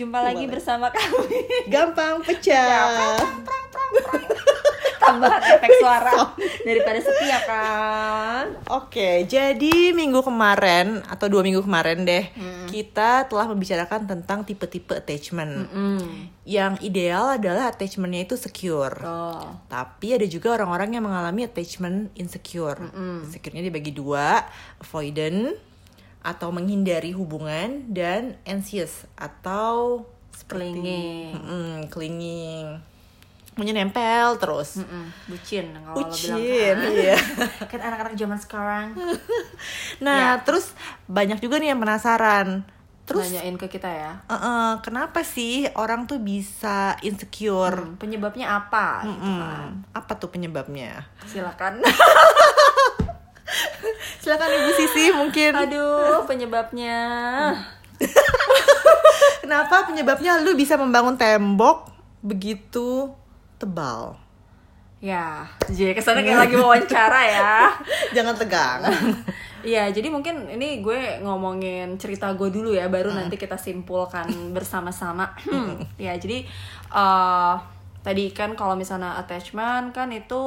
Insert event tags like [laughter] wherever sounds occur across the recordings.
jumpa lagi Boleh. bersama kami. Gampang pecah. [laughs] Tambahan efek suara daripada setia kan. Oke, jadi minggu kemarin atau dua minggu kemarin deh, kita telah membicarakan tentang tipe-tipe attachment. Hmm. Yang ideal adalah attachmentnya itu secure. Oh. Tapi ada juga orang-orang yang mengalami attachment insecure. Insecure-nya dibagi dua, avoidant atau menghindari hubungan dan anxious atau seperti Clinging. Maunya nempel terus. Mm-mm, bucin kalau bilang Bucin, kan. iya. [laughs] kan anak-anak zaman sekarang [laughs] Nah, terus banyak juga nih yang penasaran. Terus nanyain ke kita ya. eh, eh, kenapa sih orang tuh bisa insecure? Hmm, penyebabnya apa gitu Mm, kan. Apa tuh penyebabnya? Silakan. [laughs] Silakan Ibu Sisi mungkin. Aduh, penyebabnya. [laughs] Kenapa penyebabnya lu bisa membangun tembok begitu tebal? Ya, jadi ke sana kayak lagi wawancara ya. [laughs] Jangan tegang. Iya, jadi mungkin ini gue ngomongin cerita gue dulu ya, baru nanti kita simpulkan bersama-sama. [laughs] ya, jadi eh tadi kan kalau misalnya attachment kan itu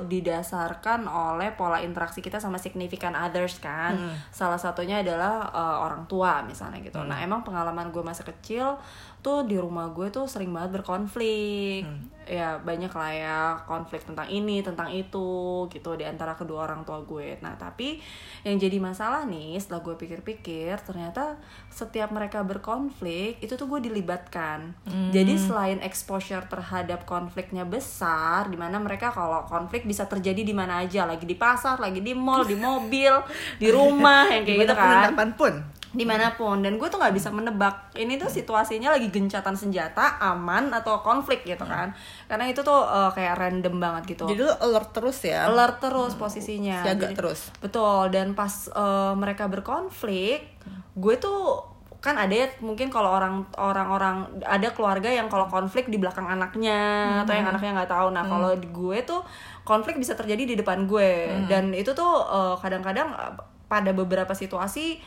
didasarkan oleh pola interaksi kita sama significant others kan. Salah satunya adalah eh, orang tua misalnya gitu. Nah, emang pengalaman gue masa kecil tuh di rumah gue tuh sering banget berkonflik. Ya, banyak lah ya konflik tentang ini, tentang itu gitu di antara kedua orang tua gue. Nah, tapi yang jadi masalah nih setelah gue pikir-pikir ternyata setiap mereka berkonflik itu tuh gue dilibatkan. Jadi selain exposure terhadap konfliknya besar di mana mereka kalau konflik bisa terjadi di mana aja, lagi di pasar, lagi di mall, di mobil, di rumah yang kayak gitu kan kapan pun. Di mana pun. Dan gue tuh nggak bisa menebak ini tuh situasinya lagi gencatan senjata aman atau konflik gitu kan. Karena itu tuh eh, kayak random banget gitu. Jadi lu alert terus ya. alert terus posisinya. Siaga Jadi- terus. betul. Dan pas eh, mereka berkonflik gue tuh kan ada ya mungkin kalau orang orang-orang ada keluarga yang kalau konflik di belakang anaknya atau yang anaknya nggak tahu. Nah kalau di gue tuh konflik bisa terjadi di depan gue. Dan itu tuh eh, kadang-kadang eh, pada beberapa situasi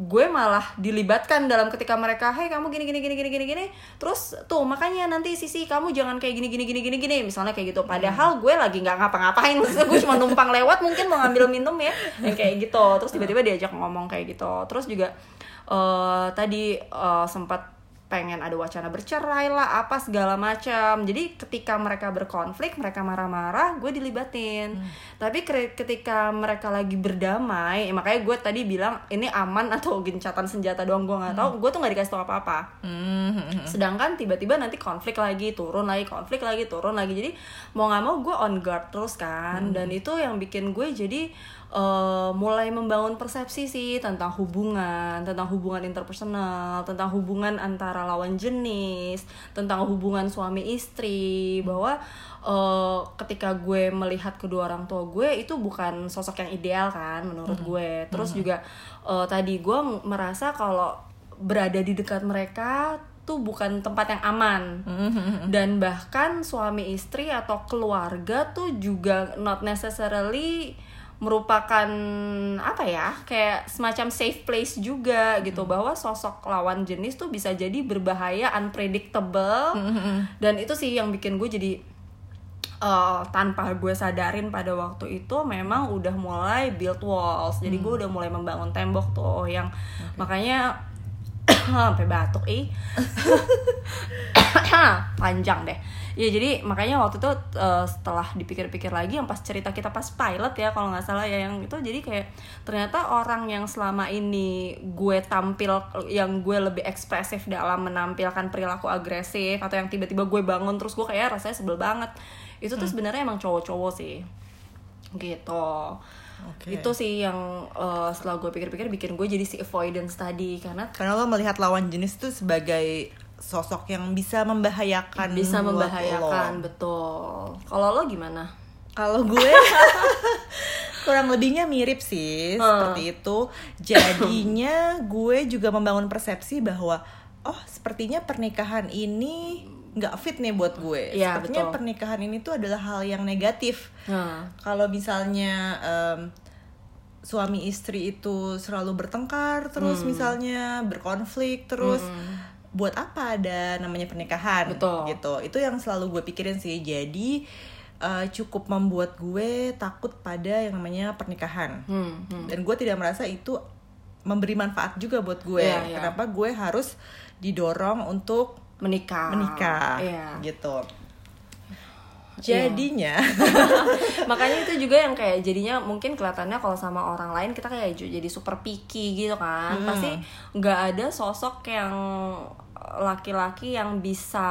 gue malah dilibatkan dalam ketika mereka hey kamu gini gini gini gini gini gini. Terus tuh makanya nanti sisi kamu jangan kayak gini gini gini gini gini misalnya kayak gitu. Padahal gue lagi nggak ngapa-ngapain maksudnya gue cuma numpang lewat mungkin mau ngambil minum ya yang kayak gitu. Terus tiba-tiba diajak ngomong kayak gitu. Terus juga eh tadi eh, sempat pengen ada wacana bercerai lah apa segala macam. Jadi ketika mereka berkonflik mereka marah-marah gue dilibatin. Tapi kre- ketika mereka lagi berdamai ya makanya gue tadi bilang ini aman atau gencatan senjata doang gue nggak tahu. Gue tuh nggak dikasih tau apa-apa. Hmm. sedangkan tiba-tiba nanti konflik lagi turun lagi konflik lagi turun lagi. Jadi mau nggak mau gue on guard terus kan. Dan itu yang bikin gue jadi eh, mulai membangun persepsi sih tentang hubungan tentang hubungan interpersonal tentang hubungan antara lawan jenis tentang hubungan suami istri. Bahwa eh, ketika gue melihat kedua orang tua gue itu bukan sosok yang ideal kan menurut gue. Terus juga eh, tadi gue merasa kalau berada di dekat mereka tuh bukan tempat yang aman. Dan bahkan suami istri atau keluarga tuh juga not necessarily merupakan apa ya kayak semacam safe place juga gitu bahwa sosok lawan jenis tuh bisa jadi berbahaya unpredictable. Dan itu sih yang bikin gue jadi eh, tanpa gue sadarin pada waktu itu memang udah mulai build walls. Jadi gue udah mulai membangun tembok tuh yang makanya [coughs] sampai batuk ih. [coughs] [coughs] Panjang deh ya jadi makanya waktu itu eh, setelah dipikir-pikir lagi yang pas cerita kita pas pilot ya kalau nggak salah ya yang itu jadi kayak ternyata orang yang selama ini gue tampil yang gue lebih ekspresif dalam menampilkan perilaku agresif atau yang tiba-tiba gue bangun terus gue kayak rasanya sebel banget itu tuh sebenarnya emang cowok-cowok sih. Gitu. Oke. itu sih yang eh, setelah gue pikir-pikir bikin gue jadi si avoidance tadi karena Karena lo melihat lawan jenis itu sebagai sosok yang bisa membahayakan bisa membahayakan lo. betul kalau lo gimana Kalau gue [laughs] kurang lebihnya mirip sih seperti itu. Jadinya gue juga membangun persepsi bahwa oh sepertinya pernikahan ini nggak fit nih buat gue. Iya, sepertinya betul. pernikahan ini tuh adalah hal yang negatif. nah Kalau misalnya em, suami istri itu selalu bertengkar terus misalnya berkonflik terus buat apa ada namanya pernikahan Betul. gitu itu yang selalu gue pikirin sih jadi uh, cukup membuat gue takut pada yang namanya pernikahan Hmm, hmm. dan gue tidak merasa itu memberi manfaat juga buat gue Iya, iya. kenapa gue harus didorong untuk menikah menikah Iya. gitu jadinya [laughs] makanya itu juga yang kayak jadinya mungkin kelihatannya kalau sama orang lain kita kayak jadi super picky gitu kan Hmm. pasti nggak ada sosok yang laki-laki yang bisa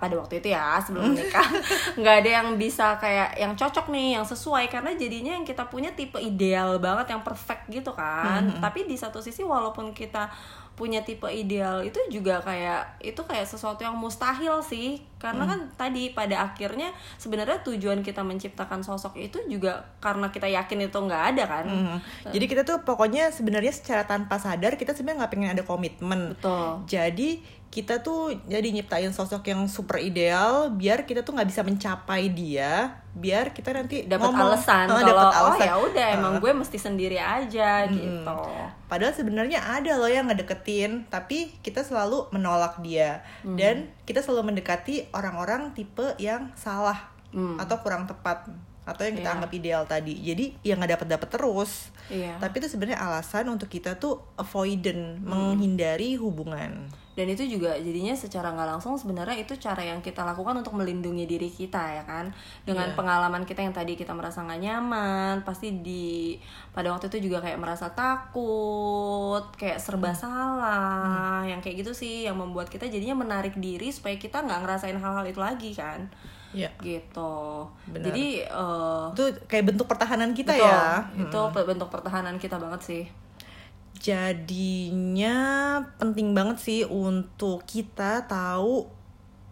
pada waktu itu ya sebelum menikah [laughs] nggak ada yang bisa kayak yang cocok nih yang sesuai. Karena jadinya yang kita punya tipe ideal banget yang perfect gitu kan. Hmm. tapi di satu sisi walaupun kita punya tipe ideal itu juga kayak itu kayak sesuatu yang mustahil sih. Karena kan tadi pada akhirnya sebenarnya tujuan kita menciptakan sosok itu juga karena kita yakin itu nggak ada kan. Hmm. jadi kita tuh pokoknya sebenarnya secara tanpa sadar kita sebenarnya nggak pengen ada komitmen. Betul. Jadi kita tuh jadi nyiptain sosok yang super ideal biar kita tuh nggak bisa mencapai dia biar kita nanti dapat alasan Eh, kalau dapet oh alasan. ya udah emang gue mesti sendiri aja gitu padahal sebenarnya ada loh yang ngedeketin tapi kita selalu menolak dia Hmm. dan kita selalu mendekati orang-orang tipe yang salah Hmm. atau kurang tepat atau yang kita Iya. anggap ideal tadi jadi yang nggak dapat dapat terus iya tapi itu sebenarnya alasan untuk kita tuh avoidant Hmm. menghindari hubungan dan itu juga jadinya secara nggak langsung sebenarnya itu cara yang kita lakukan untuk melindungi diri kita ya kan dengan Iya. pengalaman kita yang tadi kita merasa nggak nyaman pasti di pada waktu itu juga kayak merasa takut kayak serba Hmm. salah yang kayak gitu sih yang membuat kita jadinya menarik diri supaya kita nggak ngerasain hal-hal itu lagi kan ya gitu. Benar. jadi eh, itu kayak bentuk pertahanan kita betul, ya. Itu bentuk pertahanan kita banget sih. Jadinya penting banget sih untuk kita tahu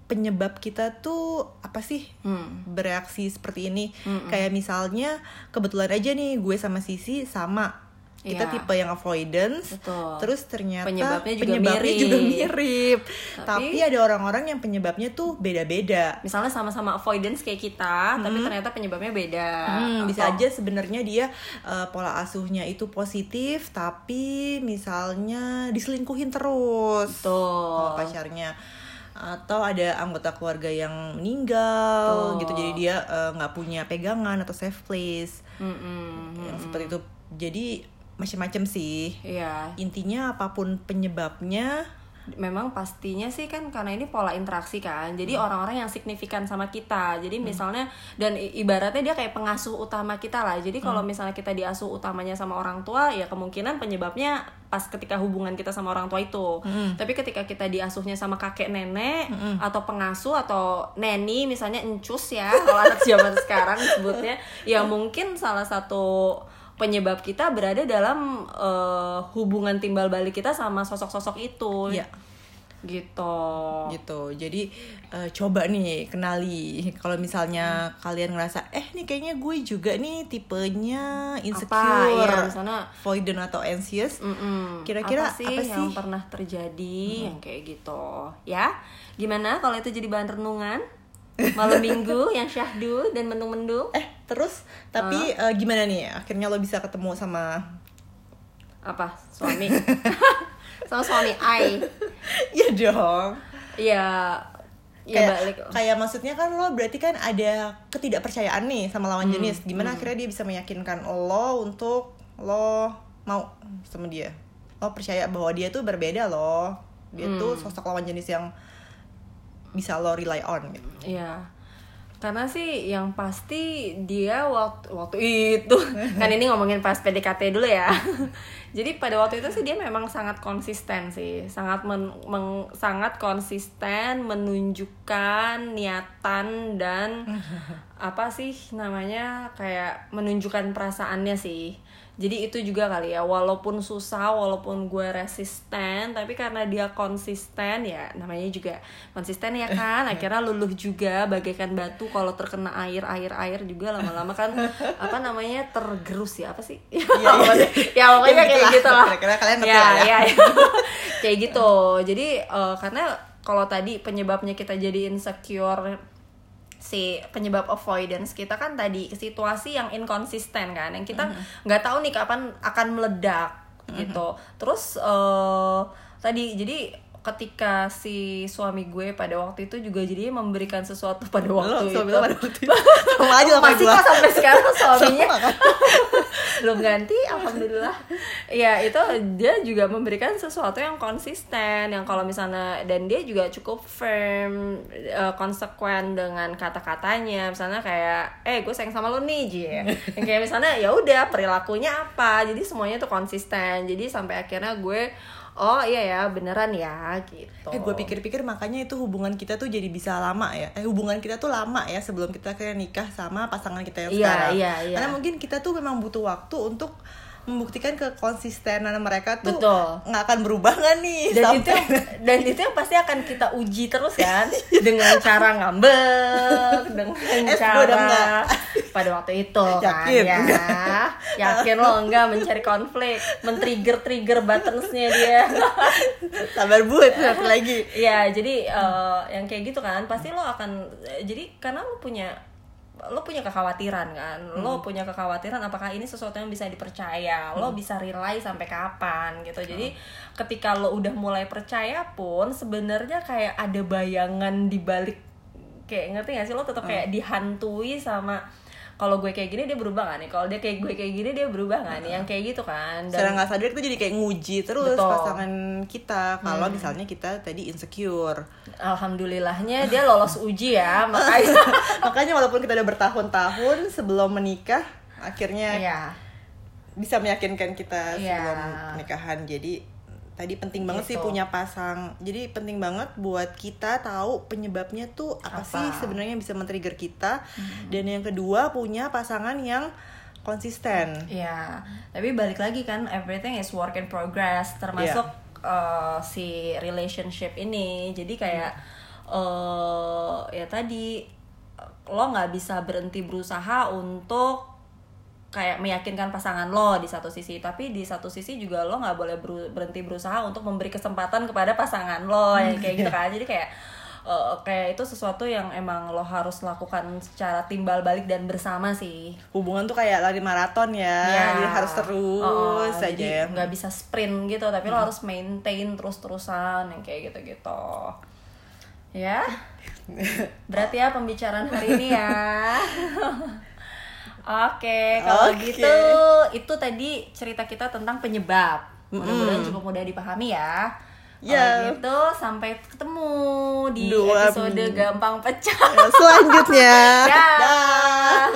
penyebab kita tuh apa sih hmm. bereaksi seperti ini. Kayak misalnya kebetulan aja nih gue sama Sisi sama kita Iya. tipe yang avoidance Betul. terus ternyata Penyebabnya juga penyebabnya mirip. juga mirip Tapi- tapi ada orang-orang yang penyebabnya tuh beda-beda misalnya sama-sama avoidance kayak kita tapi ternyata penyebabnya beda Hmm, bisa Atau- aja sebenarnya dia uh, pola asuhnya itu positif tapi misalnya diselingkuhin terus Betul. sama pacarnya atau ada anggota keluarga yang meninggal Betul. gitu jadi dia uh, nggak punya pegangan atau safe place Mm-mm. yang seperti itu jadi macam-macam sih Iya, intinya apa pun penyebabnya memang pastinya sih kan karena ini pola interaksi kan. Jadi Hmm. orang-orang yang signifikan sama kita. Jadi misalnya dan ibaratnya dia kayak pengasuh utama kita lah. Jadi Hmm. kalau misalnya kita diasuh utamanya sama orang tua, ya kemungkinan penyebabnya pas ketika hubungan kita sama orang tua itu. Hmm. Tapi ketika kita diasuhnya sama kakek nenek atau pengasuh atau neni misalnya encus ya kalau anak zaman sekarang sebutnya, ya mungkin salah satu penyebab kita berada dalam eh, hubungan timbal balik kita sama sosok-sosok itu. Ya gitu. Gitu. Jadi eh, coba nih kenali. Kalau misalnya kalian ngerasa eh nih kayaknya gue juga nih tipenya apa? insecure ya misalnya avoidant atau anxious mm-mm, Kira-kira apa sih apa yang sih? pernah terjadi yang kayak gitu? Ya gimana kalau itu jadi bahan renungan malam minggu yang syahdu dan mendung-mendung. Eh terus? Tapi eh, gimana nih? Akhirnya lo bisa ketemu sama apa? Suami? [laughs] Sama suami ai [laughs] ya dong. Ya ya kayak, balik. kayak maksudnya kan lo berarti kan ada ketidakpercayaan nih sama lawan Hmm, jenis. Gimana akhirnya dia bisa meyakinkan lo untuk lo mau sama dia? Lo percaya bahwa dia tuh berbeda loh. Dia Hmm. tuh sosok lawan jenis yang bisa lo rely on gitu Iya. Karena sih yang pasti dia waktu waktu itu [laughs] kan ini ngomongin pas PDKT dulu ya. [laughs] Jadi pada waktu itu sih dia memang sangat konsisten sih, sangat men- meng- sangat konsisten menunjukkan niatan dan [laughs] apa sih namanya kayak menunjukkan perasaannya sih. Jadi itu juga kali ya, walaupun susah, walaupun gue resisten, tapi karena dia konsisten ya, namanya juga konsisten ya kan, [laughs] akhirnya luluh juga bagaikan batu kalau terkena air, air, air juga lama-lama kan apa namanya tergerus ya apa sih? [laughs] Apa sih? ya pokoknya Ya, kayak gitu lah. Kira-kira kalian ngerti ya, lah ya. ya, ya. [laughs] kayak gitu. Jadi eh, karena kalau tadi penyebabnya kita jadi insecure si penyebab avoidance kita kan tadi situasi yang inkonsisten kan yang kita nggak tahu nih kapan akan meledak gitu. Terus eh tadi jadi ketika si suami gue pada waktu itu juga jadi memberikan sesuatu pada waktu suami itu. pada waktu itu? [laughs] Sama aja sama masih kok sampai sekarang [laughs] suaminya. kan? [laughs] belum ganti alhamdulillah. Ya itu dia juga memberikan sesuatu yang konsisten yang kalau misalnya dan dia juga cukup firm eh, konsekuen dengan kata-katanya. Misalnya kayak eh gue sayang sama lo nih Ji. Yang kayak misalnya ya udah perilakunya apa? Jadi semuanya tuh konsisten. Jadi sampai akhirnya gue oh iya ya beneran ya gitu. Eh gue pikir-pikir makanya itu hubungan kita tuh jadi bisa lama ya. Eh hubungan kita tuh lama ya sebelum kita akhirnya nikah sama pasangan kita yang Iya, sekarang. iya, iya. Karena mungkin kita tuh memang butuh waktu untuk membuktikan kekonsistenan mereka tuh Betul. nggak akan berubah nggak nih dan sampai itu yang, dan itu yang pasti akan kita uji terus kan? [laughs] Dengan cara ngambek dengan [laughs] Eh, cara pada waktu itu kan Yakin? ya. [laughs] Yakin lo enggak mencari konflik men-trigger trigger buttonsnya dia? Sabar buat satu lagi. Ya jadi eh, yang kayak gitu kan pasti lo akan jadi karena lo punya lo punya kekhawatiran kan? Lo punya kekhawatiran apakah ini sesuatu yang bisa dipercaya? Lo bisa rely sampai kapan gitu. Jadi ketika lo udah mulai percaya pun sebenarnya kayak ada bayangan di balik kayak ngerti gak sih? Lo tetap kayak dihantui sama kalau gue kayak gini dia berubah gak nih kalau dia kayak gue kayak gini dia berubah gak nih yang kayak gitu kan? Secara nggak sadar itu jadi kayak nguji terus Betul. pasangan kita. Kalau misalnya kita tadi insecure. Alhamdulillahnya dia lolos uji ya [laughs] makanya. Makanya walaupun kita udah bertahun-tahun sebelum menikah akhirnya Iya. bisa meyakinkan kita Iya. sebelum pernikahan. Jadi tadi penting banget sih Gitu. punya pasang jadi penting banget buat kita tahu penyebabnya tuh apa, Apa? Hmm. sih sebenarnya bisa men-trigger kita dan yang kedua punya pasangan yang konsisten Iya, tapi balik lagi kan everything is work in progress termasuk uh, si relationship ini. Jadi kayak uh, ya tadi lo nggak bisa berhenti berusaha untuk kayak meyakinkan pasangan lo di satu sisi, tapi di satu sisi juga lo nggak boleh beru- berhenti berusaha untuk memberi kesempatan kepada pasangan lo yang kayak gitu kan. Jadi kayak uh, kayak itu sesuatu yang emang lo harus lakukan secara timbal balik dan bersama sih. hubungan tuh kayak lari maraton ya, Ya. jadi harus terus saja jadi nggak bisa sprint gitu tapi lo harus maintain terus-terusan yang kayak gitu-gitu. Ya? [laughs] Berarti ya pembicaraan hari ini ya [laughs] Oke, kalau Oke. gitu itu tadi cerita kita tentang penyebab. Mudah-mudahan cukup mudah dipahami ya. Ya. Kalau gitu sampai ketemu di Dua episode minggu. gampang pecah. Ya, selanjutnya [laughs] Dah. Dah.